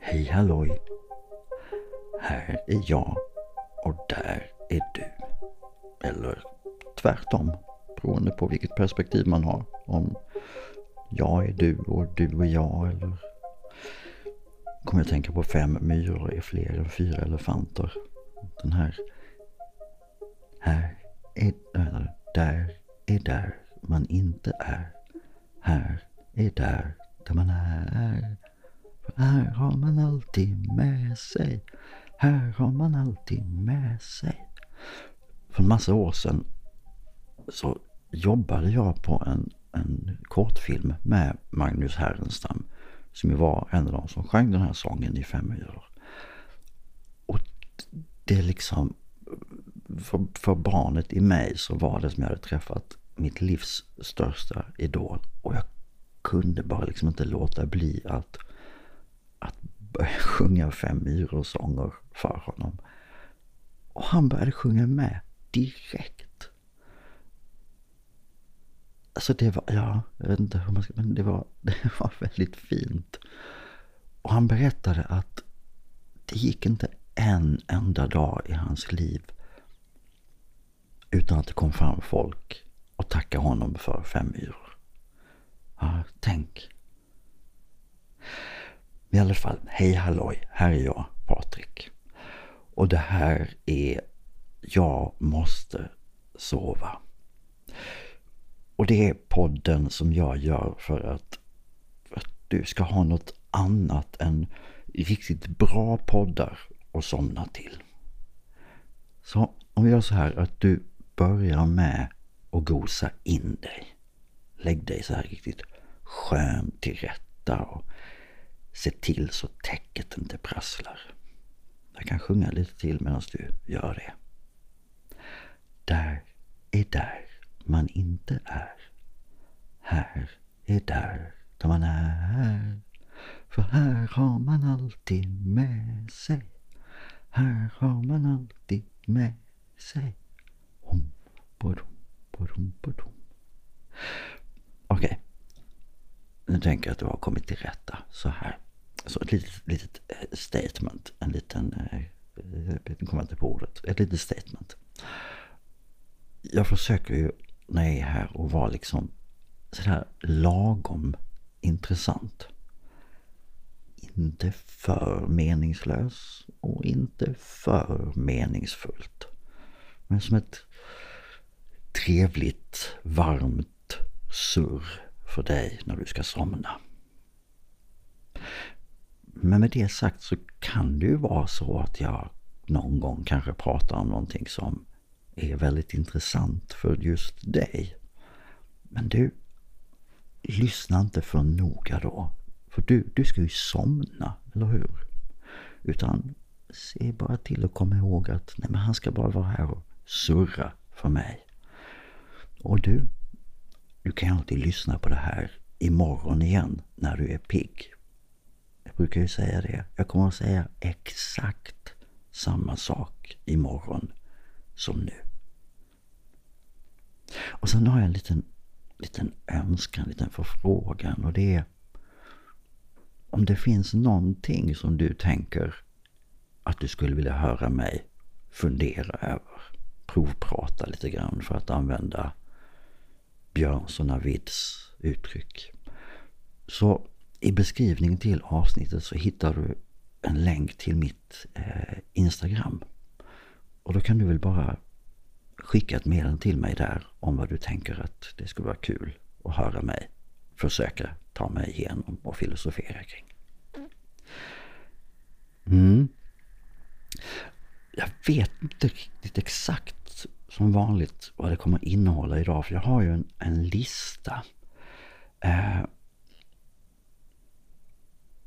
Hej halloj! Här är jag och där är du. Eller tvärtom, beroende på vilket perspektiv man har. Om jag är du och du är jag eller kommer jag tänka på fem myror är fler än fyra elefanter. Den här här är där, där är där man inte är. Här är där, där man är. Här har man alltid med sig. Här har man alltid med sig. För en massa år sedan så jobbade jag på en, en kortfilm med Magnus Härenstam. Som ju var en av de som sjöng den här sången i Fem myror. Och det liksom, för, för barnet i mig så var det som jag hade träffat mitt livs största idol. Och jag kunde bara liksom inte låta bli att, började sjunga Fem myror-sånger för honom. Och han började sjunga med direkt. Alltså det var, ja, jag vet inte hur man ska, men det var, det var väldigt fint. Och han berättade att det gick inte en enda dag i hans liv utan att det kom fram folk och tackade honom för fem myror. Ja, tänk. I alla fall, hej halloj, här är jag, Patrik. Och det här är Jag måste sova. Och det är podden som jag gör för att, för att du ska ha något annat än riktigt bra poddar att somna till. Så om vi gör så här att du börjar med att gosa in dig. Lägg dig så här riktigt skönt till rätta och se till så täcket inte prasslar. Jag kan sjunga lite till medan du gör det. Där är där man inte är. Här är där, där man är. För här har man alltid med sig. Här har man alltid med sig. Hom, bodom, bodom, bodom. Okej. Okay. Nu tänker jag att du har kommit till rätta så här. Så ett litet, litet eh, statement. En liten, eh, eh jag inte på ordet. Ett litet statement. Jag försöker ju när jag är här och vara liksom sådär lagom intressant. Inte för meningslös och inte för meningsfullt. Men som ett trevligt, varmt surr för dig när du ska somna. Men med det sagt så kan det ju vara så att jag någon gång kanske pratar om någonting som är väldigt intressant för just dig. Men du, lyssna inte för noga då. För du, du ska ju somna, eller hur? Utan se bara till att komma ihåg att nej men han ska bara vara här och surra för mig. Och du, du kan alltid lyssna på det här imorgon igen när du är pigg. Jag brukar ju säga det. Jag kommer att säga exakt samma sak imorgon som nu. Och sen har jag en liten, liten önskan, en liten förfrågan och det är om det finns någonting som du tänker att du skulle vilja höra mig fundera över. Provprata lite grann för att använda Björnsson Navids uttryck. Så i beskrivningen till avsnittet så hittar du en länk till mitt eh, Instagram. Och då kan du väl bara skicka ett meddelande till mig där om vad du tänker att det skulle vara kul att höra mig försöka ta mig igenom och filosofera kring. Mm. Jag vet inte riktigt exakt som vanligt vad det kommer innehålla idag för jag har ju en, en lista. Eh,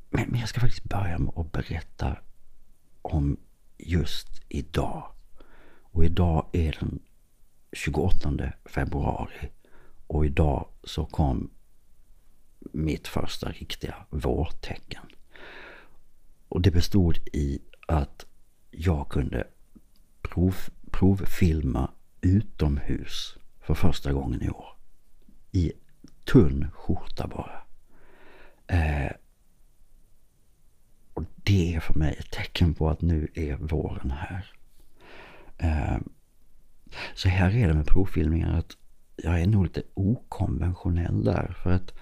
men, men jag ska faktiskt börja med att berätta om just idag. Och idag är den 28 februari. Och idag så kom mitt första riktiga vårtecken. Och det bestod i att jag kunde prov, provfilma utomhus för första gången i år. I tunn skjorta bara. Eh, det är för mig ett tecken på att nu är våren här. Eh, så här är det med provfilmningar att jag är nog lite okonventionell där. För att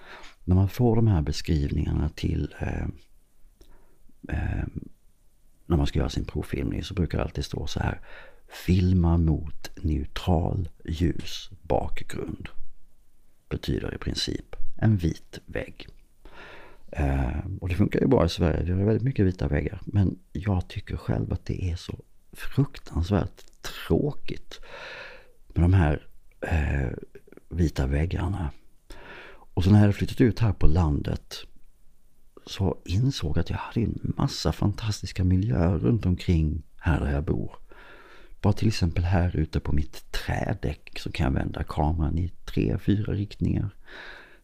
när man får de här beskrivningarna till eh, eh, när man ska göra sin provfilmning så brukar det alltid stå så här. Filma mot neutral ljus bakgrund. Betyder i princip en vit vägg. Eh, och det funkar ju bra i Sverige. Vi har väldigt mycket vita väggar. Men jag tycker själv att det är så fruktansvärt tråkigt med de här eh, vita väggarna. Och så när jag hade flyttat ut här på landet så insåg jag att jag hade en massa fantastiska miljöer runt omkring här där jag bor. Bara till exempel här ute på mitt trädäck så kan jag vända kameran i tre, fyra riktningar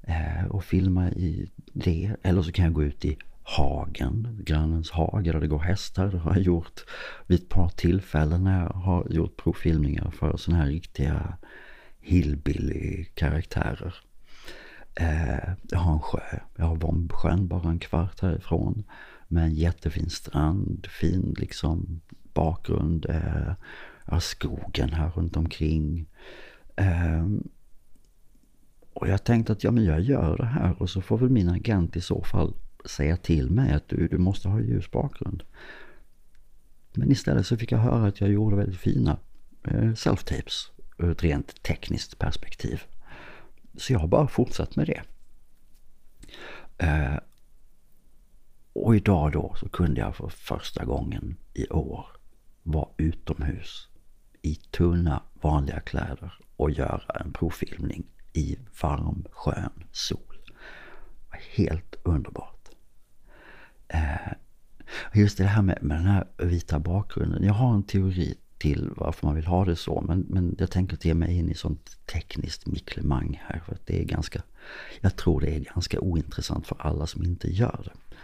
Eh, och filma i det. Eller så kan jag gå ut i hagen, grannens hage där det går hästar. Det har jag gjort vid ett par tillfällen när jag har gjort provfilmningar för sådana här riktiga hillbilly-karaktärer. Eh, jag har en sjö, jag har Vombsjön bara en kvart härifrån. Med en jättefin strand, fin liksom bakgrund. Eh, jag har skogen här runt omkring. Ehm, och jag tänkte att ja, men jag gör det här och så får väl min agent i så fall säga till mig att du, du måste ha ljus bakgrund. Men istället så fick jag höra att jag gjorde väldigt fina eh, self-tapes ur ett rent tekniskt perspektiv. Så jag har bara fortsatt med det. Eh, och idag då så kunde jag för första gången i år vara utomhus i tunna vanliga kläder och göra en provfilmning i varm skön sol. Helt underbart. Eh, just det här med, med den här vita bakgrunden. Jag har en teori till varför man vill ha det så. Men, men jag tänker inte ge mig in i sånt tekniskt micklemang här. För att det är ganska, jag tror det är ganska ointressant för alla som inte gör det.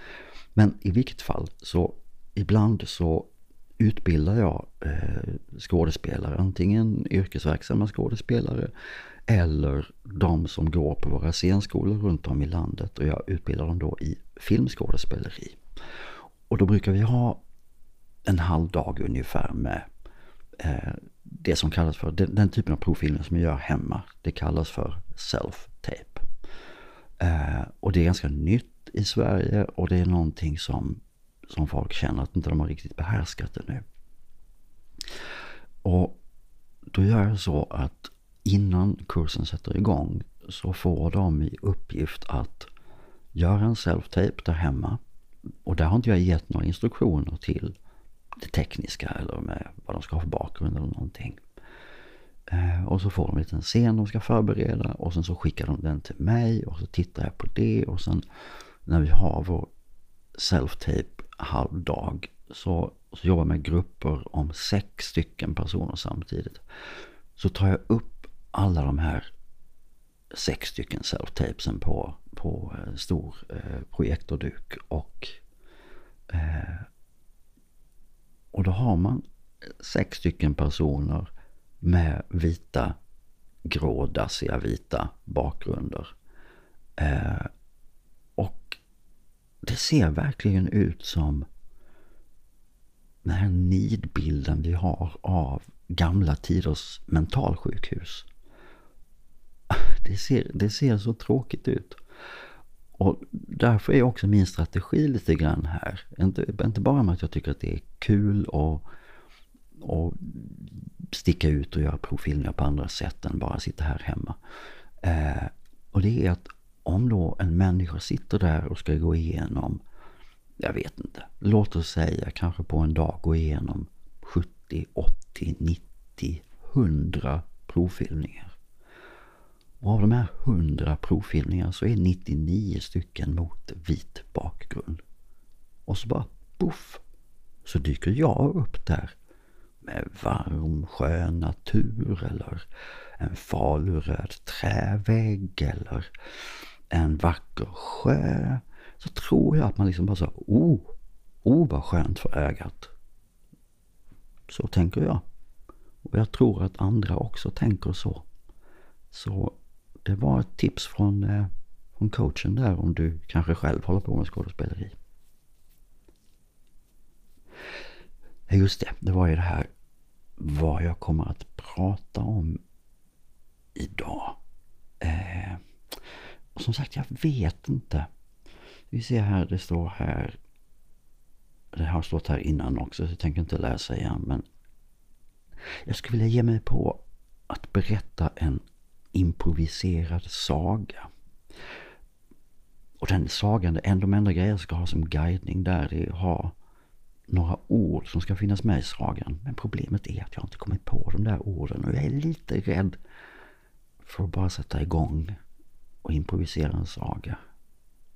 Men i vilket fall så ibland så utbildar jag eh, skådespelare. Antingen yrkesverksamma skådespelare eller de som går på våra scenskolor runt om i landet. Och jag utbildar dem då i filmskådespeleri. Och då brukar vi ha en halv dag ungefär med eh, det som kallas för, den, den, typen av provfilmer som jag gör hemma, det kallas för self-tape. Eh, och det är ganska nytt i Sverige och det är någonting som, som folk känner att inte de har riktigt behärskat det nu. Och då gör jag så att innan kursen sätter igång så får de i uppgift att göra en self-tape där hemma. Och där har inte jag gett några instruktioner till det tekniska eller med vad de ska ha för bakgrund eller någonting. Eh, och så får de en liten scen de ska förbereda och sen så skickar de den till mig och så tittar jag på det och sen när vi har vår self-tape halvdag så, så jobbar jag med grupper om sex stycken personer samtidigt. Så tar jag upp alla de här sex stycken self-tapesen på, på eh, stor eh, projektorduk och eh, och då har man sex stycken personer med vita, grå, dassiga vita bakgrunder. Eh, och det ser verkligen ut som den här nidbilden vi har av gamla tiders mentalsjukhus. Det ser, det ser så tråkigt ut. Och därför är också min strategi lite grann här. Inte, inte bara med att jag tycker att det är kul och, och sticka ut och göra provfilmningar på andra sätt än bara sitta här hemma. Eh, och det är att om då en människa sitter där och ska gå igenom, jag vet inte, låt oss säga kanske på en dag gå igenom 70, 80, 90, 100 provfilmningar. Och av de här 100 provfilmningarna så är 99 stycken mot vit bakgrund. Och så bara poff så dyker jag upp där med varm skön natur eller en faluröd trävägg eller en vacker sjö. Så tror jag att man liksom bara så, oh, oh vad skönt för ögat. Så tänker jag. Och jag tror att andra också tänker så. Så det var ett tips från, eh, från coachen där om du kanske själv håller på med skådespeleri. Just det, det var ju det här vad jag kommer att prata om idag. Eh, och som sagt, jag vet inte. Vi ser här, det står här. Det har stått här innan också, så jag tänker inte läsa igen. Men jag skulle vilja ge mig på att berätta en improviserad saga. Och den sagan, en de enda grejer jag ska ha som guidning där är att ha några ord som ska finnas med i sagan. Men problemet är att jag inte kommit på de där orden och jag är lite rädd för att bara sätta igång och improvisera en saga.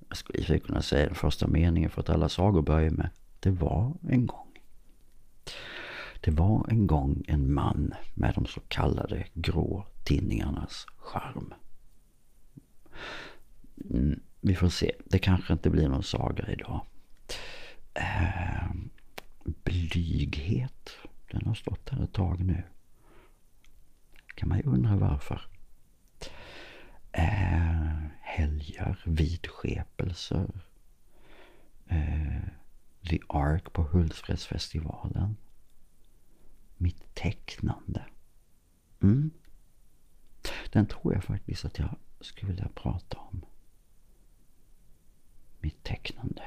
Jag skulle kunna säga den första meningen för att alla sagor börjar med Det var en gång. Det var en gång en man med de så kallade grå tinningarnas charm. Mm, vi får se. Det kanske inte blir någon saga idag. Eh, blyghet. Den har stått här ett tag nu. Kan man ju undra varför. Eh, helger, vidskepelser. Eh, The Ark på Hultsfredsfestivalen. Mitt tecknande. Mm. Den tror jag faktiskt att jag skulle vilja prata om. Mitt tecknande.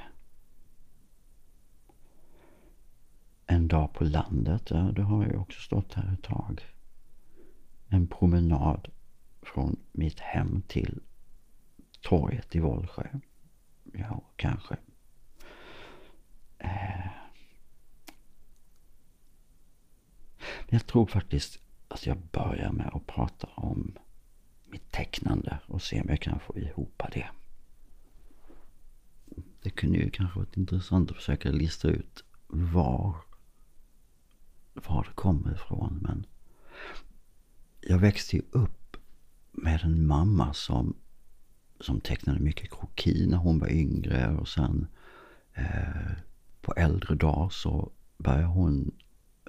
En dag på landet, ja, det har jag också stått här ett tag. En promenad från mitt hem till torget i Vollsjö. Ja, kanske. Eh. Jag tror faktiskt att jag börjar med att prata om mitt tecknande och se om jag kan få ihop det. Det kunde ju kanske varit intressant att försöka lista ut var, var det kommer ifrån. Men jag växte ju upp med en mamma som, som tecknade mycket kroki när hon var yngre. Och sen eh, på äldre dag så började hon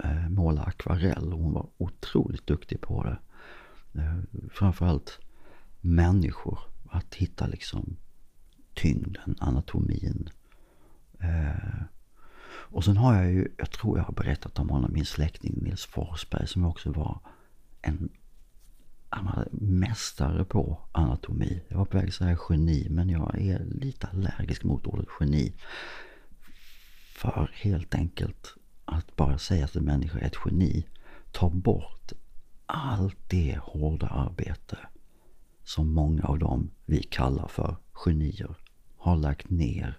Eh, måla akvarell. Hon var otroligt duktig på det. Eh, framförallt människor. Att hitta liksom tyngden, anatomin. Eh, och sen har jag ju, jag tror jag har berättat om honom, min släkting Nils Forsberg som också var en mästare på anatomi. Jag var på väg att säga geni, men jag är lite allergisk mot ordet geni. För helt enkelt att bara säga att en människa är ett geni tar bort allt det hårda arbete som många av dem vi kallar för genier har lagt ner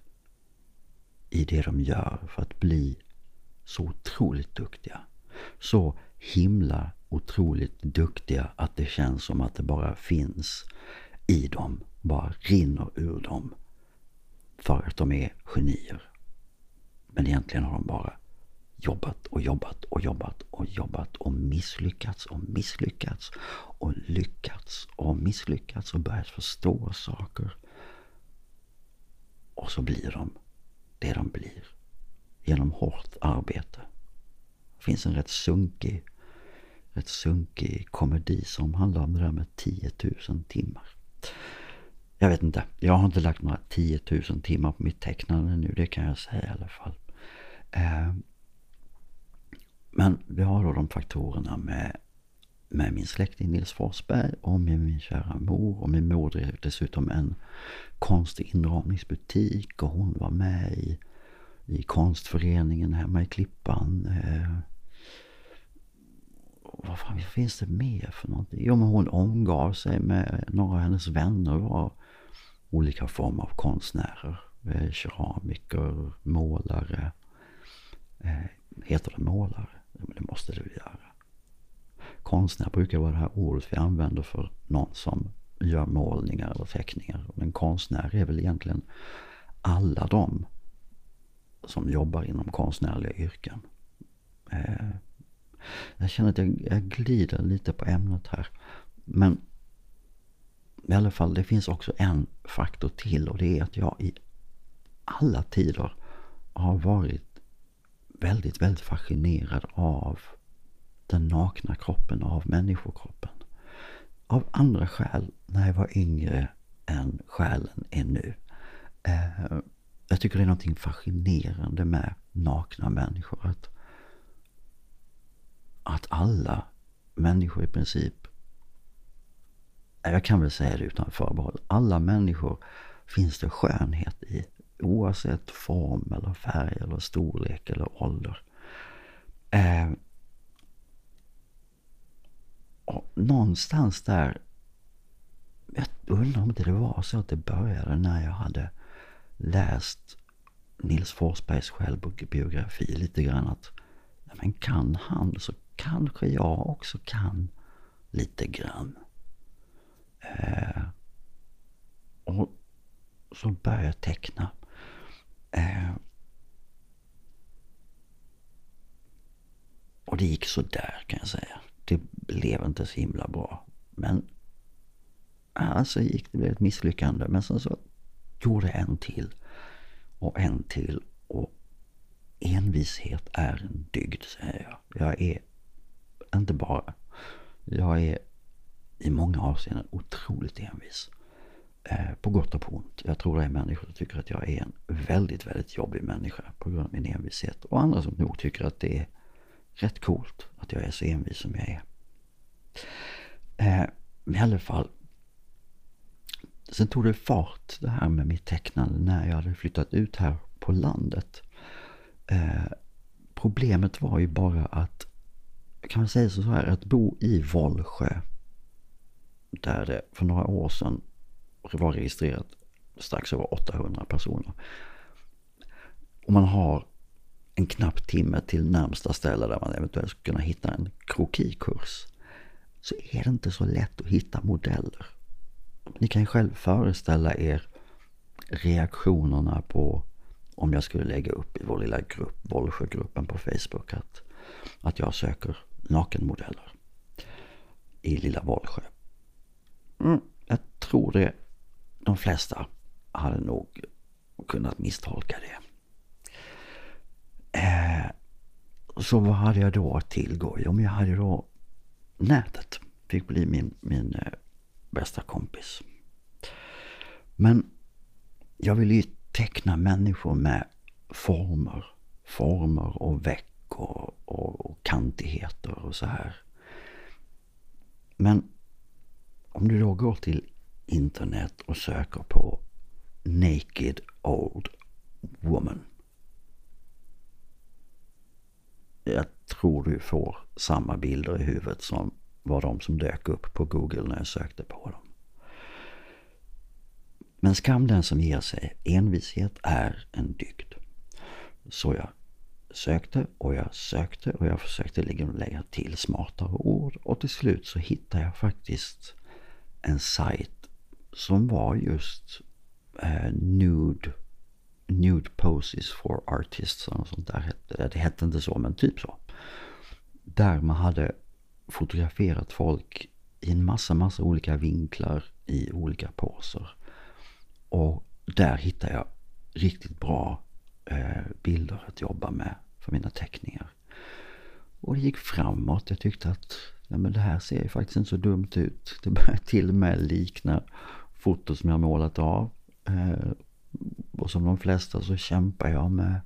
i det de gör för att bli så otroligt duktiga. Så himla otroligt duktiga att det känns som att det bara finns i dem, bara rinner ur dem. För att de är genier. Men egentligen har de bara jobbat och jobbat och jobbat och jobbat och misslyckats och misslyckats och lyckats och misslyckats och börjat förstå saker. Och så blir de det de blir genom hårt arbete. Det finns en rätt sunkig, rätt sunkig komedi som handlar om det där med 10 000 timmar. Jag vet inte, jag har inte lagt några 10 000 timmar på mitt tecknande nu, det kan jag säga i alla fall. Eh, men vi har då de faktorerna med, med min släkting Nils Forsberg och med min kära mor. Och min mor drev dessutom en konstig inramningsbutik och hon var med i, i konstföreningen hemma i Klippan. Eh, vad fan finns det mer för någonting? Jo men hon omgav sig med några av hennes vänner var olika former av konstnärer. Eh, keramiker, målare. Eh, heter det målare? Men det måste det göra. Konstnär brukar vara det här ordet vi använder för någon som gör målningar eller teckningar. Men konstnär är väl egentligen alla de som jobbar inom konstnärliga yrken. Eh, jag känner att jag, jag glider lite på ämnet här. Men i alla fall, det finns också en faktor till och det är att jag i alla tider har varit väldigt, väldigt fascinerad av den nakna kroppen, av människokroppen. Av andra skäl när jag var yngre än själen är nu. Eh, jag tycker det är någonting fascinerande med nakna människor. Att att alla människor i princip, jag kan väl säga det utan förbehåll, alla människor finns det skönhet i. Oavsett form eller färg eller storlek eller ålder. Eh, och någonstans där, jag undrar om inte det var så att det började när jag hade läst Nils Forsbergs självbiografi lite grann att men kan han så kanske jag också kan lite grann. Eh, och så började jag teckna. Eh, och det gick så där kan jag säga. Det blev inte så himla bra. Men alltså gick det blev ett misslyckande. Men sen så gjorde jag en till och en till. Och envishet är en dygd, säger jag. Jag är inte bara, jag är i många avseenden otroligt envis. Eh, på gott och på ont. Jag tror det är människor som tycker att jag är en väldigt, väldigt jobbig människa på grund av min envishet. Och andra som nog tycker att det är rätt coolt att jag är så envis som jag är. Eh, men I alla fall. Sen tog det fart det här med mitt tecknande när jag hade flyttat ut här på landet. Eh, problemet var ju bara att, kan man säga så här, att bo i Vollsjö. Där det för några år sedan var registrerat strax över 800 personer. Och man har en knapp timme till närmsta ställe där man eventuellt skulle kunna hitta en krokikurs. Så är det inte så lätt att hitta modeller. Ni kan ju själv föreställa er reaktionerna på om jag skulle lägga upp i vår lilla grupp, Vollsjögruppen på Facebook, att, att jag söker nakenmodeller i lilla Vollsjö. Mm, jag tror det de flesta hade nog kunnat misstolka det. Eh, så vad hade jag då att tillgå? Jo, men jag hade då nätet. Fick bli min, min eh, bästa kompis. Men jag ville ju teckna människor med former. Former och veck och, och, och kantigheter och så här. Men om du då går till internet och söker på Naked Old Woman. Jag tror du får samma bilder i huvudet som var de som dök upp på Google när jag sökte på dem. Men skam den som ger sig. Envishet är en dygd. Så jag sökte och jag sökte och jag försökte lägga till smartare ord och till slut så hittade jag faktiskt en sajt som var just eh, nude, nude poses for artists och sånt där. Det hette inte så men typ så. Där man hade fotograferat folk i en massa, massa olika vinklar i olika poser. Och där hittade jag riktigt bra eh, bilder att jobba med för mina teckningar. Och det gick framåt. Jag tyckte att ja, men det här ser ju faktiskt inte så dumt ut. Det börjar till och med likna foto som jag målat av. Eh, och som de flesta så kämpar jag med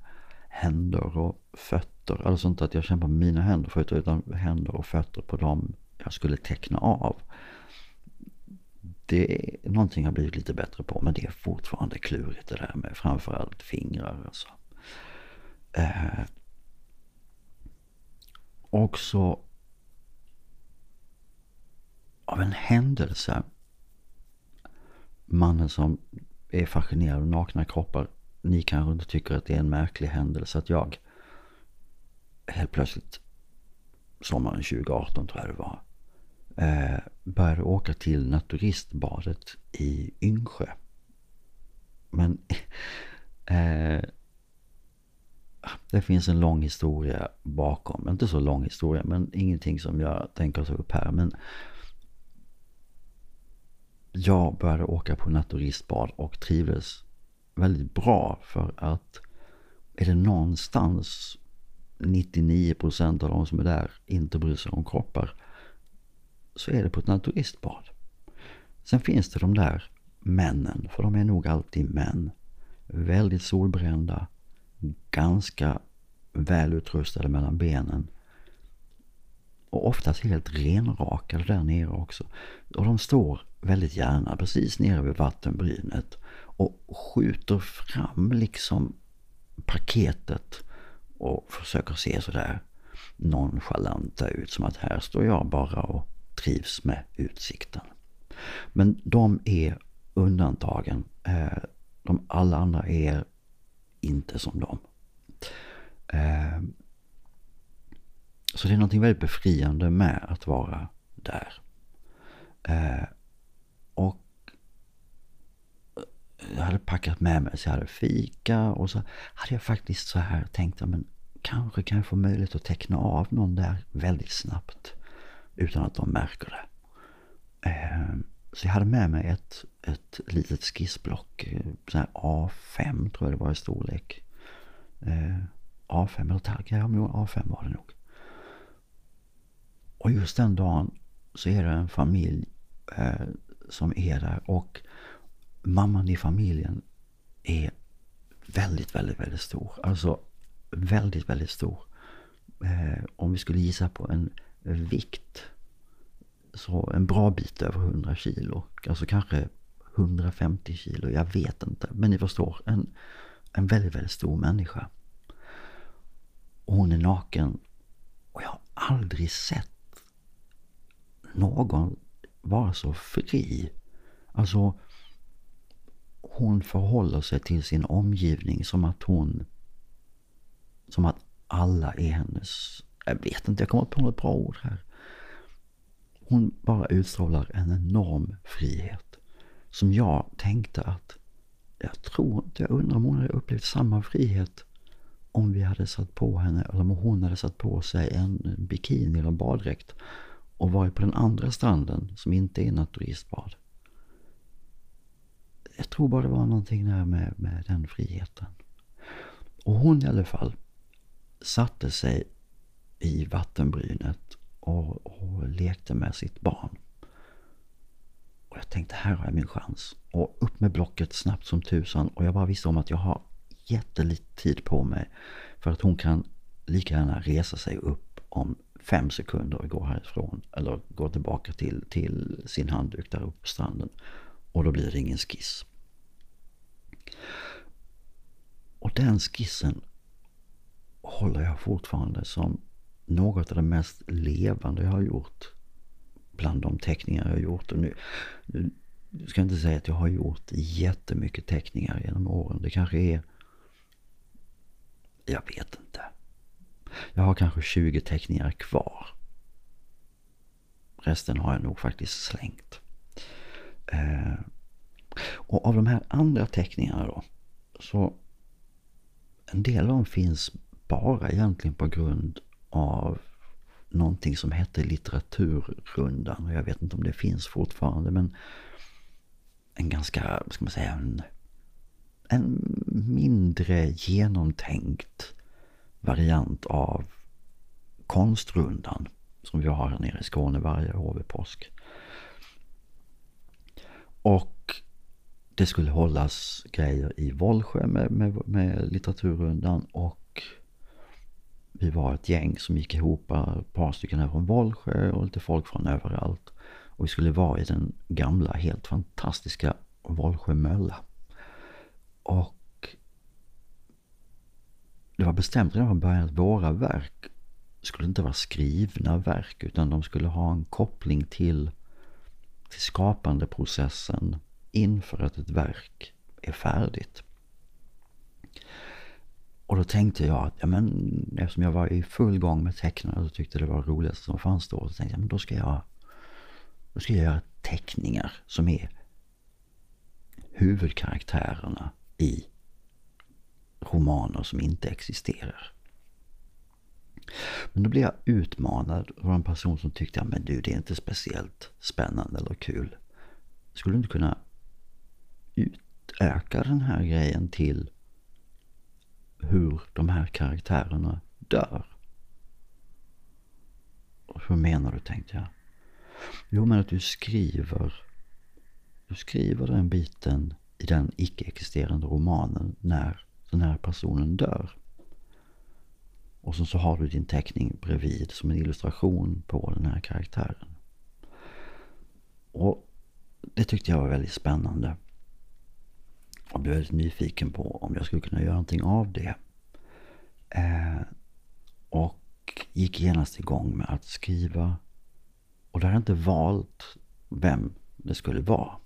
händer och fötter. Alltså inte att jag kämpar med mina händer förut utan händer och fötter på dem jag skulle teckna av. Det är någonting jag blivit lite bättre på men det är fortfarande klurigt det där med framförallt fingrar. Alltså. Eh, också av en händelse mannen som är fascinerad av nakna kroppar. Ni kanske inte tycker att det är en märklig händelse att jag helt plötsligt sommaren 2018 tror jag det var eh, började åka till naturistbadet i Yngsjö. Men eh, det finns en lång historia bakom. Inte så lång historia men ingenting som jag tänker ta upp här. Men jag började åka på naturistbad och trivdes väldigt bra för att är det någonstans 99% av de som är där inte bryr sig om kroppar så är det på ett naturistbad. Sen finns det de där männen, för de är nog alltid män. Väldigt solbrända, ganska välutrustade mellan benen. Och oftast helt renrakade där nere också. Och de står väldigt gärna precis nere vid vattenbrynet och skjuter fram liksom paketet och försöker se sådär nonchalanta ut. Som att här står jag bara och trivs med utsikten. Men de är undantagen. Eh, de alla andra är inte som dem. Eh, så det är någonting väldigt befriande med att vara där. Eh, och eh, jag hade packat med mig så jag hade fika och så hade jag faktiskt så här tänkt att men kanske kan jag få möjlighet att teckna av någon där väldigt snabbt utan att de märker det. Ehm, så jag hade med mig ett, ett litet skissblock, eh, så här A5 tror jag det var i storlek. Ehm, A5 eller tagg, ja men A5 var det nog. Och just den dagen så är det en familj eh, som är där och mamman i familjen är väldigt, väldigt, väldigt stor. Alltså väldigt, väldigt stor. Eh, om vi skulle gissa på en vikt så en bra bit över 100 kilo. Alltså kanske 150 kilo, jag vet inte. Men ni förstår, en, en väldigt, väldigt stor människa. Och hon är naken. Och jag har aldrig sett någon vara så fri. Alltså, hon förhåller sig till sin omgivning som att hon... Som att alla är hennes... Jag vet inte, jag kommer på något bra ord här. Hon bara utstrålar en enorm frihet. Som jag tänkte att... Jag tror inte, jag undrar om hon hade upplevt samma frihet om vi hade satt på henne, eller om hon hade satt på sig en bikini eller baddräkt och varit på den andra stranden som inte är naturistbad. Jag tror bara det var någonting där med, med den friheten. Och hon i alla fall satte sig i vattenbrynet och, och lekte med sitt barn. Och jag tänkte här har jag min chans. Och upp med blocket snabbt som tusan. Och jag bara visste om att jag har jättelite tid på mig. För att hon kan lika gärna resa sig upp om fem sekunder och gå härifrån. Eller gå tillbaka till, till sin handduk där uppe på stranden. Och då blir det ingen skiss. Och den skissen håller jag fortfarande som något av det mest levande jag har gjort. Bland de teckningar jag har gjort. Och nu, nu ska jag inte säga att jag har gjort jättemycket teckningar genom åren. Det kanske är... Jag vet inte. Jag har kanske 20 teckningar kvar. Resten har jag nog faktiskt slängt. Eh, och av de här andra teckningarna då. Så en del av dem finns bara egentligen på grund av någonting som hette litteraturrundan. Och jag vet inte om det finns fortfarande men en ganska, ska man säga, en, en mindre genomtänkt variant av konstrundan som vi har här nere i Skåne varje år vid påsk. Och det skulle hållas grejer i Vollsjö med, med, med litteraturrundan och vi var ett gäng som gick ihop, ett par stycken här från Vollsjö och lite folk från överallt. Och vi skulle vara i den gamla, helt fantastiska Vollsjö mölla. Och det var bestämt redan från början att våra verk skulle inte vara skrivna verk utan de skulle ha en koppling till, till skapandeprocessen inför att ett verk är färdigt. Och då tänkte jag att, ja men eftersom jag var i full gång med tecknarna och tyckte det var roligast som fanns då. Så tänkte jag, men då ska jag, då ska jag göra teckningar som är huvudkaraktärerna i romaner som inte existerar. Men då blev jag utmanad av en person som tyckte, ja men du det är inte speciellt spännande eller kul. Skulle du inte kunna utöka den här grejen till hur de här karaktärerna dör? Och hur menar du, tänkte jag. Jo, men att du skriver, du skriver den biten i den icke-existerande romanen när den här personen dör. Och sen så, har du din teckning bredvid som en illustration på den här karaktären. Och det tyckte jag var väldigt spännande. Och blev väldigt nyfiken på om jag skulle kunna göra någonting av det. Eh, och gick genast igång med att skriva. Och då hade jag inte valt vem det skulle vara.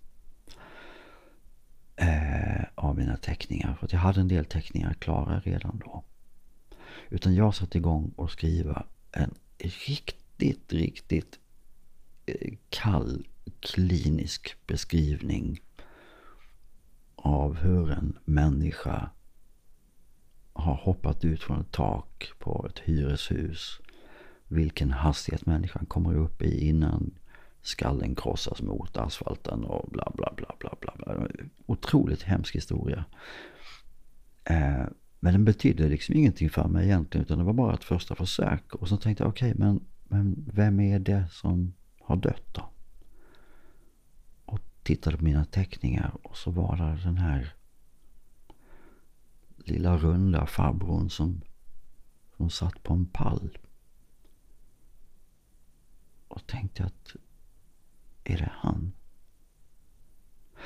Eh, av mina teckningar. För att jag hade en del teckningar klara redan då. Utan jag satte igång och skriva en riktigt, riktigt eh, kall klinisk beskrivning av hur en människa har hoppat ut från ett tak på ett hyreshus. Vilken hastighet människan kommer upp i innan skallen krossas mot asfalten och bla bla bla bla bla. bla. Otroligt hemsk historia. Eh, men den betydde liksom ingenting för mig egentligen utan det var bara ett första försök. Och så tänkte jag okej okay, men, men vem är det som har dött då? Och tittade på mina teckningar och så var det den här lilla runda farbrorn som, som satt på en pall. Och tänkte att, är det han?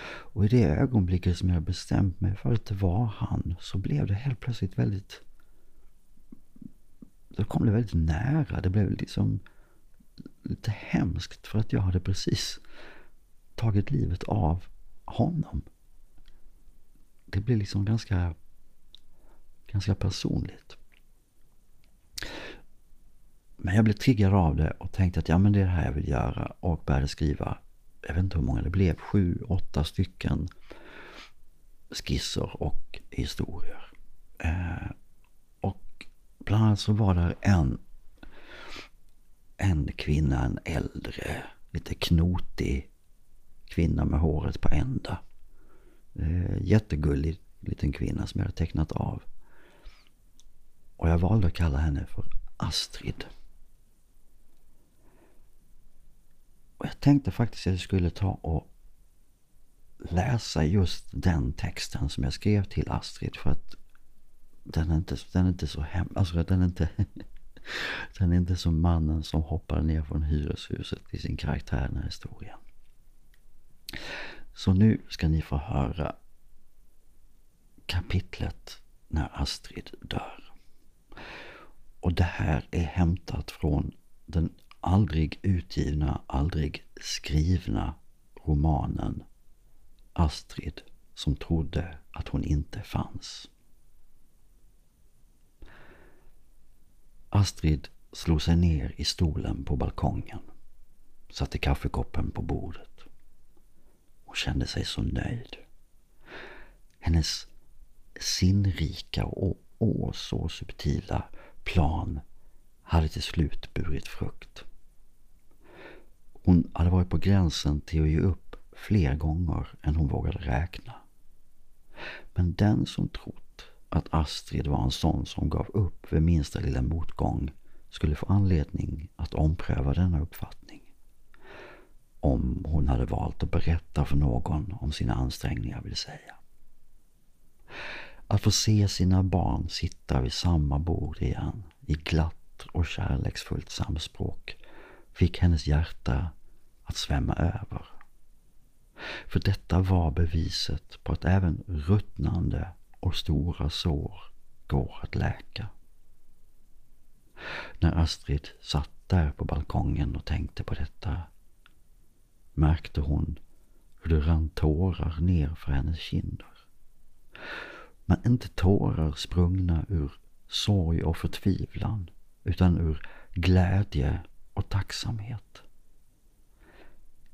Och i det ögonblicket som jag bestämt mig för att det var han så blev det helt plötsligt väldigt... Då kom det väldigt nära. Det blev liksom lite hemskt för att jag hade precis tagit livet av honom. Det blev liksom ganska ganska personligt. Men jag blev triggad av det och tänkte att ja men det är det här jag vill göra och började skriva, jag vet inte hur många det blev, sju, åtta stycken skisser och historier. Eh, och bland annat så var där en, en kvinna, en äldre, lite knotig kvinna med håret på ända. Eh, jättegullig liten kvinna som jag hade tecknat av. Och jag valde att kalla henne för Astrid. Och jag tänkte faktiskt att jag skulle ta och läsa just den texten som jag skrev till Astrid för att den är inte, den är inte så hem, alltså den är inte, den är inte som mannen som hoppade ner från hyreshuset i sin karaktär i den här historien. Så nu ska ni få höra kapitlet när Astrid dör. Och det här är hämtat från den aldrig utgivna, aldrig skrivna romanen Astrid som trodde att hon inte fanns. Astrid slog sig ner i stolen på balkongen, satte kaffekoppen på bordet. Hon kände sig så nöjd. Hennes sinnrika och åh så subtila plan hade till slut burit frukt. Hon hade varit på gränsen till att ge upp fler gånger än hon vågade räkna. Men den som trott att Astrid var en sån som gav upp vid minsta lilla motgång skulle få anledning att ompröva denna uppfattning. Om hon hade valt att berätta för någon om sina ansträngningar vill säga. Att få se sina barn sitta vid samma bord igen i glatt och kärleksfullt samspråk fick hennes hjärta att svämma över. För detta var beviset på att även ruttnande och stora sår går att läka. När Astrid satt där på balkongen och tänkte på detta märkte hon hur det rann tårar ner för hennes kinder. Men inte tårar sprungna ur sorg och förtvivlan, utan ur glädje och tacksamhet.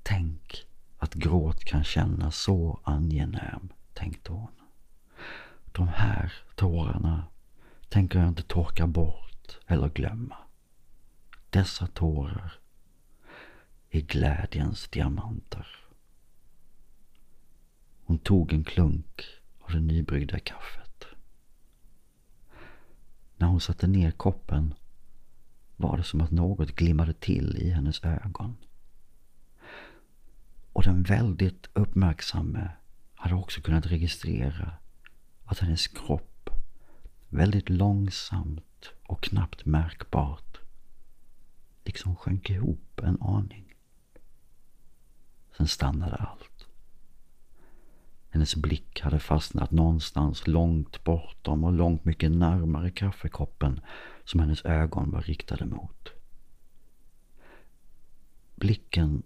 Tänk att gråt kan kännas så angenäm, tänkte hon. De här tårarna tänker jag inte torka bort eller glömma. Dessa tårar är glädjens diamanter. Hon tog en klunk av det nybryggda kaffet. När hon satte ner koppen var det som att något glimmade till i hennes ögon. Och den väldigt uppmärksamme hade också kunnat registrera att hennes kropp väldigt långsamt och knappt märkbart liksom sjönk ihop en aning. Sen stannade allt. Hennes blick hade fastnat någonstans långt bortom och långt mycket närmare kaffekoppen som hennes ögon var riktade mot. Blicken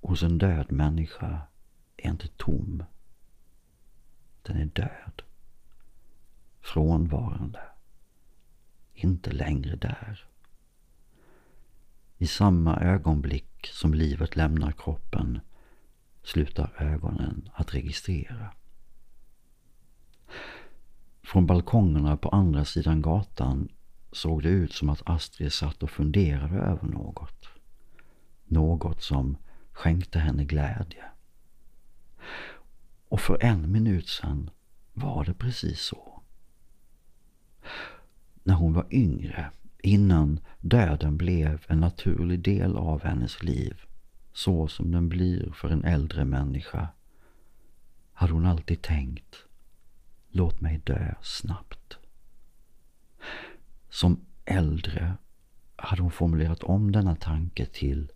hos en död människa är inte tom. Den är död. Frånvarande. Inte längre där. I samma ögonblick som livet lämnar kroppen slutar ögonen att registrera. Från balkongerna på andra sidan gatan såg det ut som att Astrid satt och funderade över något. Något som skänkte henne glädje. Och för en minut sedan var det precis så. När hon var yngre, innan döden blev en naturlig del av hennes liv, så som den blir för en äldre människa, hade hon alltid tänkt, låt mig dö snabbt. Som äldre hade hon formulerat om denna tanke till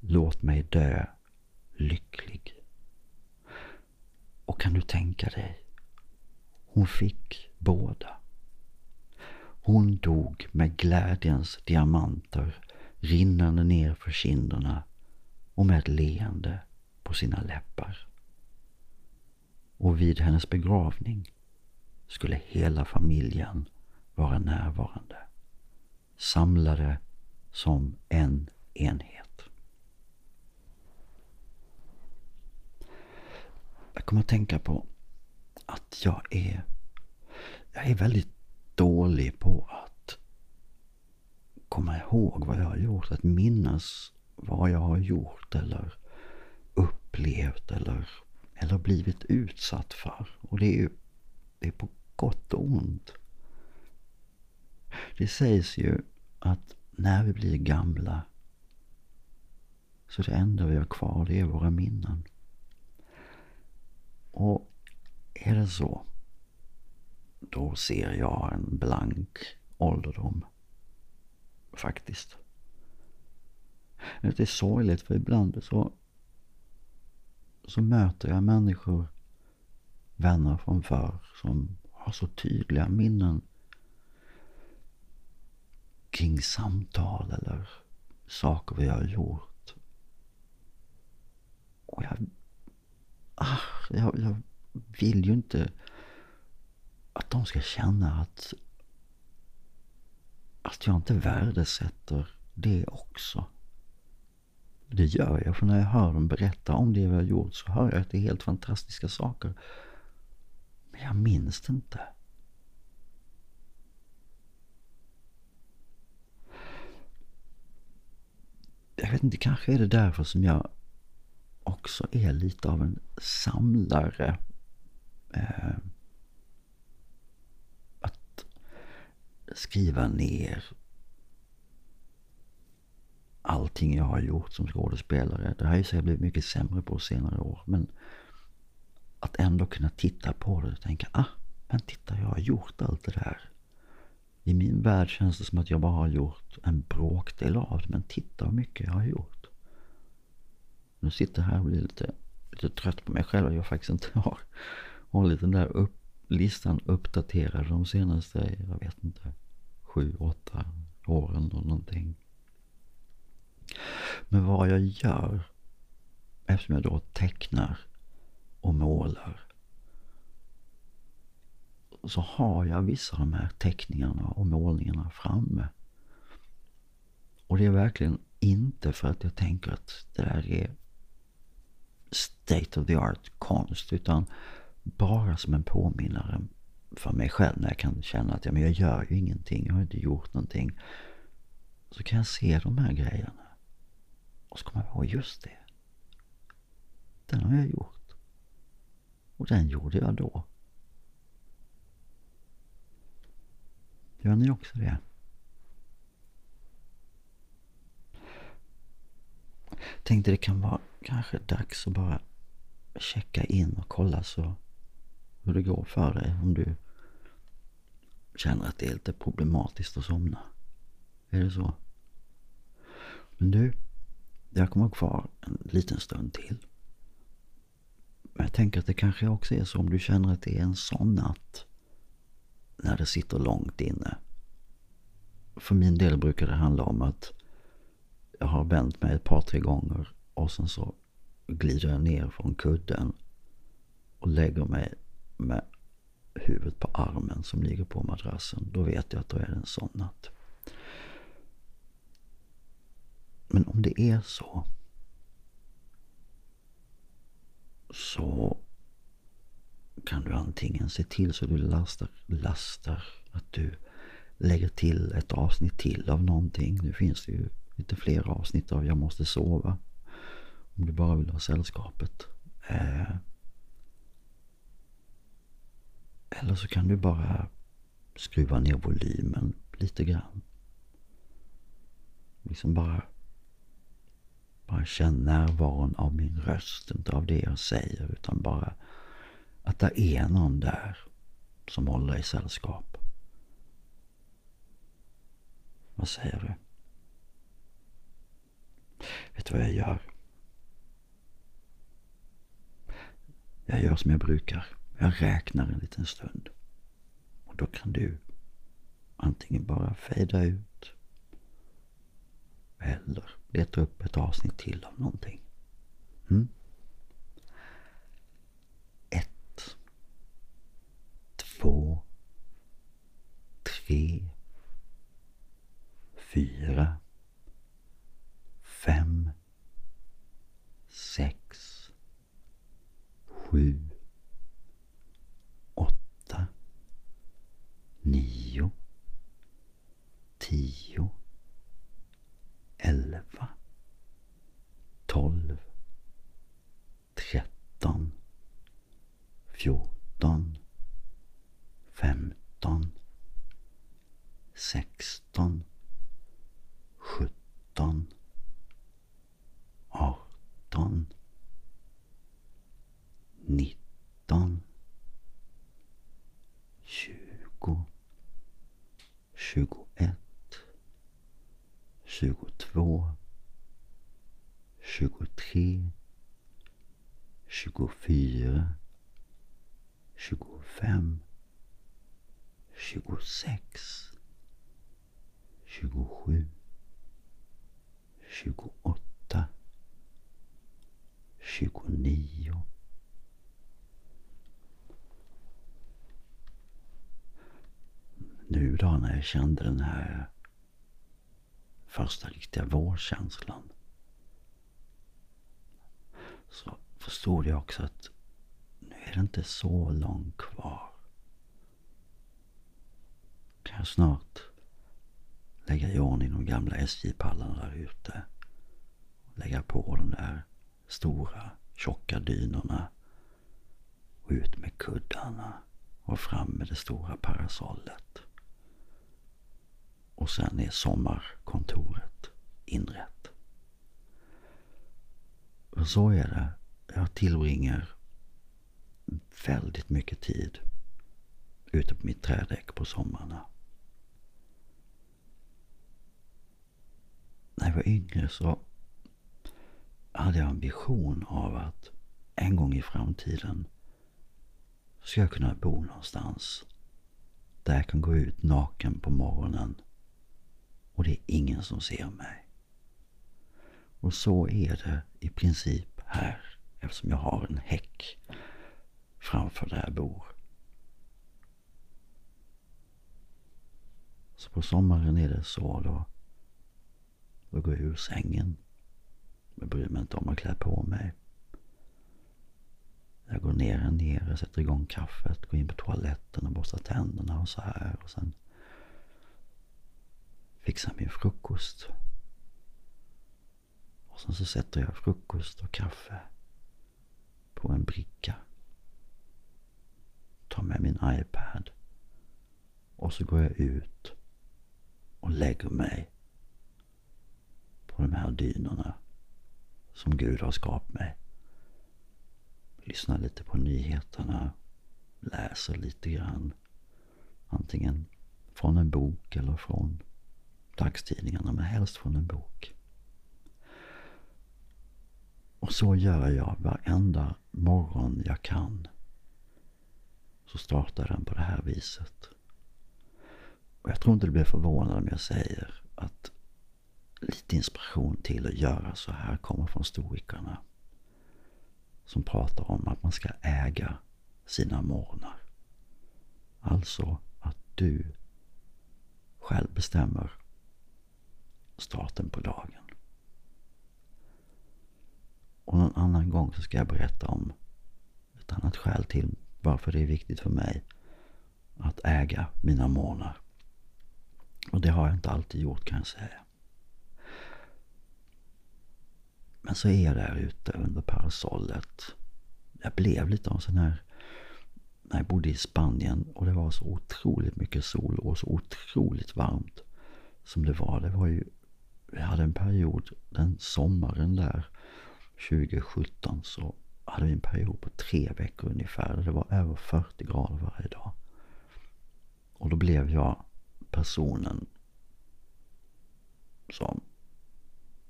Låt mig dö lycklig. Och kan du tänka dig? Hon fick båda. Hon dog med glädjens diamanter rinnande ner för kinderna och med ett leende på sina läppar. Och vid hennes begravning skulle hela familjen vara närvarande. Samlade som en enhet. Jag kommer att tänka på att jag är, jag är väldigt dålig på att komma ihåg vad jag har gjort. Att minnas vad jag har gjort eller upplevt eller, eller blivit utsatt för. Och det är ju det är på gott och ont. Det sägs ju att när vi blir gamla så det enda vi har kvar det är våra minnen. Och är det så, då ser jag en blank ålderdom. Faktiskt. Det är sorgligt för ibland så, så möter jag människor, vänner från förr, som har så tydliga minnen kring samtal eller saker vi har gjort. Och jag ah, jag, jag vill ju inte att de ska känna att, att jag inte värdesätter det också. Det gör jag, för när jag hör dem berätta om det vi har gjort så hör jag att det är helt fantastiska saker. Men jag minns det inte. Jag vet inte, kanske är det därför som jag också är lite av en samlare. Eh, att skriva ner allting jag har gjort som skådespelare. Det har jag säkert blivit mycket sämre på senare år. Men att ändå kunna titta på det och tänka, ah, men titta jag har gjort allt det där. I min värld känns det som att jag bara har gjort en bråkdel av det. Men titta hur mycket jag har gjort. Nu sitter jag här och blir lite, lite trött på mig själv. Jag faktiskt inte har hållit den där upp, listan uppdaterad de senaste, jag vet inte, sju, åtta åren eller någonting. Men vad jag gör, eftersom jag då tecknar och målar, så har jag vissa av de här teckningarna och målningarna framme. Och det är verkligen inte för att jag tänker att det där är state of the art konst utan bara som en påminnare för mig själv när jag kan känna att ja, men jag gör ju ingenting, jag har inte gjort någonting. Så kan jag se de här grejerna. Och så kommer jag ihåg, just det. Den har jag gjort. Och den gjorde jag då. Gör ni också det? Tänkte det kan vara kanske dags att bara checka in och kolla så hur det går för dig. Om du känner att det är lite problematiskt att somna. Är det så? Men du, jag kommer kvar en liten stund till. Men jag tänker att det kanske också är så om du känner att det är en sån natt. När det sitter långt inne. För min del brukar det handla om att jag har vänt mig ett par, tre gånger och sen så glider jag ner från kudden och lägger mig med huvudet på armen som ligger på madrassen. Då vet jag att då är det en sån natt. Men om det är så så kan du antingen se till så du lastar, lastar att du lägger till ett avsnitt till av någonting. Nu finns det ju lite fler avsnitt av Jag måste sova. Om du bara vill ha sällskapet. Eh, eller så kan du bara skruva ner volymen lite grann. Liksom bara, bara känn närvaron av min röst, inte av det jag säger utan bara att det är någon där som håller i sällskap. Vad säger du? Vet du vad jag gör? Jag gör som jag brukar. Jag räknar en liten stund. Och då kan du antingen bara fejda ut eller leta upp ett avsnitt till av någonting. Mm? Ett. Två. Tre. Fyra. Tjugoåtta, tjugonio nu då när jag kände den här första riktiga vårkänslan så förstod jag också att nu är det inte så långt kvar. Kan jag snart lägga i ordning de gamla SJ-pallarna där ute. Lägga på de där stora tjocka dynorna och ut med kuddarna och fram med det stora parasollet. Och sen är sommarkontoret inrätt. Och så är det. Jag tillbringar väldigt mycket tid ute på mitt trädäck på sommarna. När jag var yngre så hade jag en vision av att en gång i framtiden ska jag kunna bo någonstans där jag kan gå ut naken på morgonen och det är ingen som ser mig. Och så är det i princip här eftersom jag har en häck framför där jag bor. Så på sommaren är det så då. Då går jag ur sängen. Jag bryr mig inte om att klä på mig. Jag går ner ner, jag sätter igång kaffet, går in på toaletten och borstar tänderna och så här. Och sen fixar min frukost. Och sen så sätter jag frukost och kaffe på en bricka. Tar med min iPad. Och så går jag ut och lägger mig på de här dynorna som Gud har skapat mig. Lyssnar lite på nyheterna, läser lite grann. Antingen från en bok eller från dagstidningarna, men helst från en bok. Och så gör jag varenda morgon jag kan. Så startar den på det här viset. Och jag tror inte du blir förvånad om jag säger att lite inspiration till att göra så här kommer från stoikerna. Som pratar om att man ska äga sina morgnar. Alltså att du själv bestämmer starten på dagen. Och någon annan gång så ska jag berätta om ett annat skäl till varför det är viktigt för mig att äga mina morgnar. Och det har jag inte alltid gjort kan jag säga. Men så är jag där ute under parasollet. Jag blev lite av en sån här när jag bodde i Spanien och det var så otroligt mycket sol och så otroligt varmt som det var. Det var ju, vi hade en period den sommaren där 2017 så hade vi en period på tre veckor ungefär. Det var över 40 grader varje dag. Och då blev jag personen som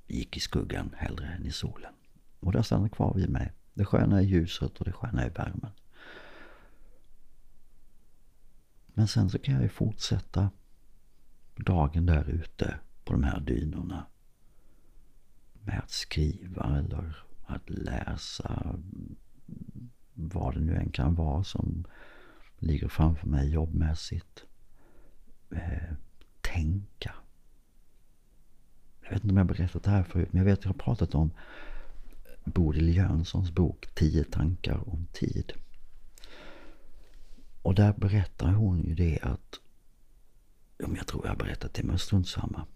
gick i skuggan hellre än i solen. Och det stannar kvar vid mig. Det sköna är ljuset och det sköna är värmen. Men sen så kan jag ju fortsätta dagen där ute på de här dynorna. Med att skriva eller att läsa. Vad det nu än kan vara som ligger framför mig jobbmässigt. Eh, tänka. Jag vet inte om jag har berättat det här förut, men jag vet att jag har pratat om Bodil Jönssons bok Tio tankar om tid. Och där berättar hon ju det att, om jag tror jag har berättat det, men strunt samma.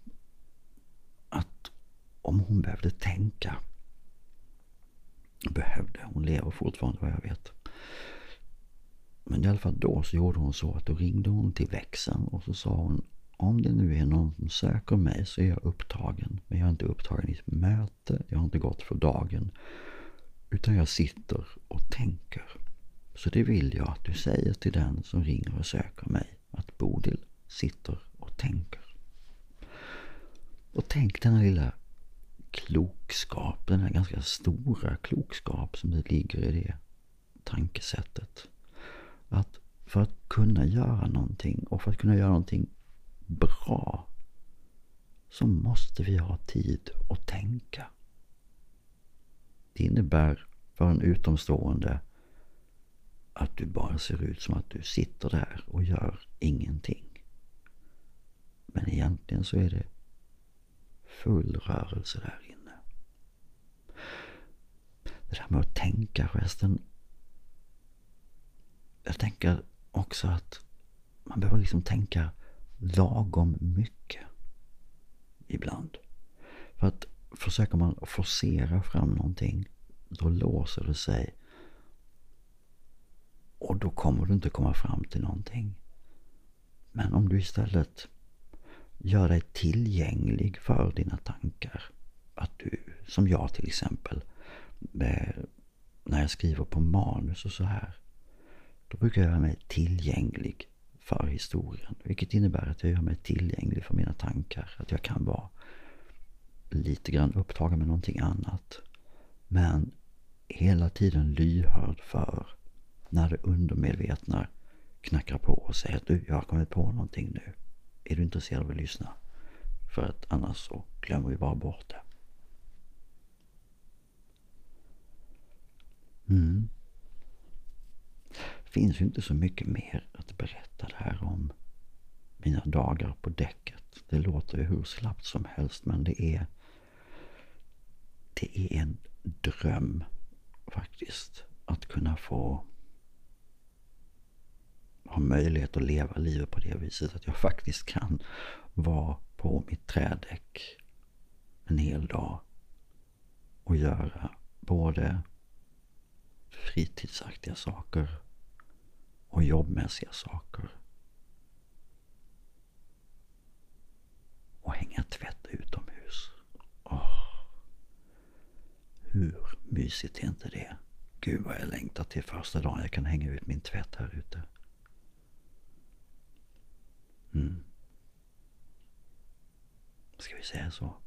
Att om hon behövde tänka, behövde, hon lever fortfarande vad jag vet. Men i alla fall då så gjorde hon så att då ringde hon till växeln och så sa hon om det nu är någon som söker mig så är jag upptagen. Men jag är inte upptagen i ett möte, jag har inte gått för dagen. Utan jag sitter och tänker. Så det vill jag att du säger till den som ringer och söker mig. Att Bodil sitter och tänker. Och tänk denna lilla klokskap, den här ganska stora klokskap som det ligger i det tankesättet. Att för att kunna göra någonting och för att kunna göra någonting bra så måste vi ha tid att tänka. Det innebär för en utomstående att du bara ser ut som att du sitter där och gör ingenting. Men egentligen så är det full rörelse där inne. Det där med att tänka förresten. Jag tänker också att man behöver liksom tänka lagom mycket ibland. För att försöker man forcera fram någonting, då låser det sig. Och då kommer du inte komma fram till någonting. Men om du istället gör dig tillgänglig för dina tankar. Att du, som jag till exempel, eh, när jag skriver på manus och så här. Då brukar jag göra mig tillgänglig för historien. Vilket innebär att jag gör mig tillgänglig för mina tankar. Att jag kan vara lite grann upptagen med någonting annat. Men hela tiden lyhörd för när det undermedvetna knackar på och säger att du, jag har kommit på någonting nu. Är du intresserad av att lyssna? För att annars så glömmer vi bara bort det. Mm finns ju inte så mycket mer att berätta där om mina dagar på däcket. Det låter ju hur slappt som helst men det är det är en dröm faktiskt att kunna få ha möjlighet att leva livet på det viset att jag faktiskt kan vara på mitt trädäck en hel dag och göra både fritidsaktiga saker och jobbmässiga saker. Och hänga tvätt utomhus. Oh. hur mysigt är inte det? Gud vad jag längtar till första dagen jag kan hänga ut min tvätt här ute. Mm. Ska vi säga så?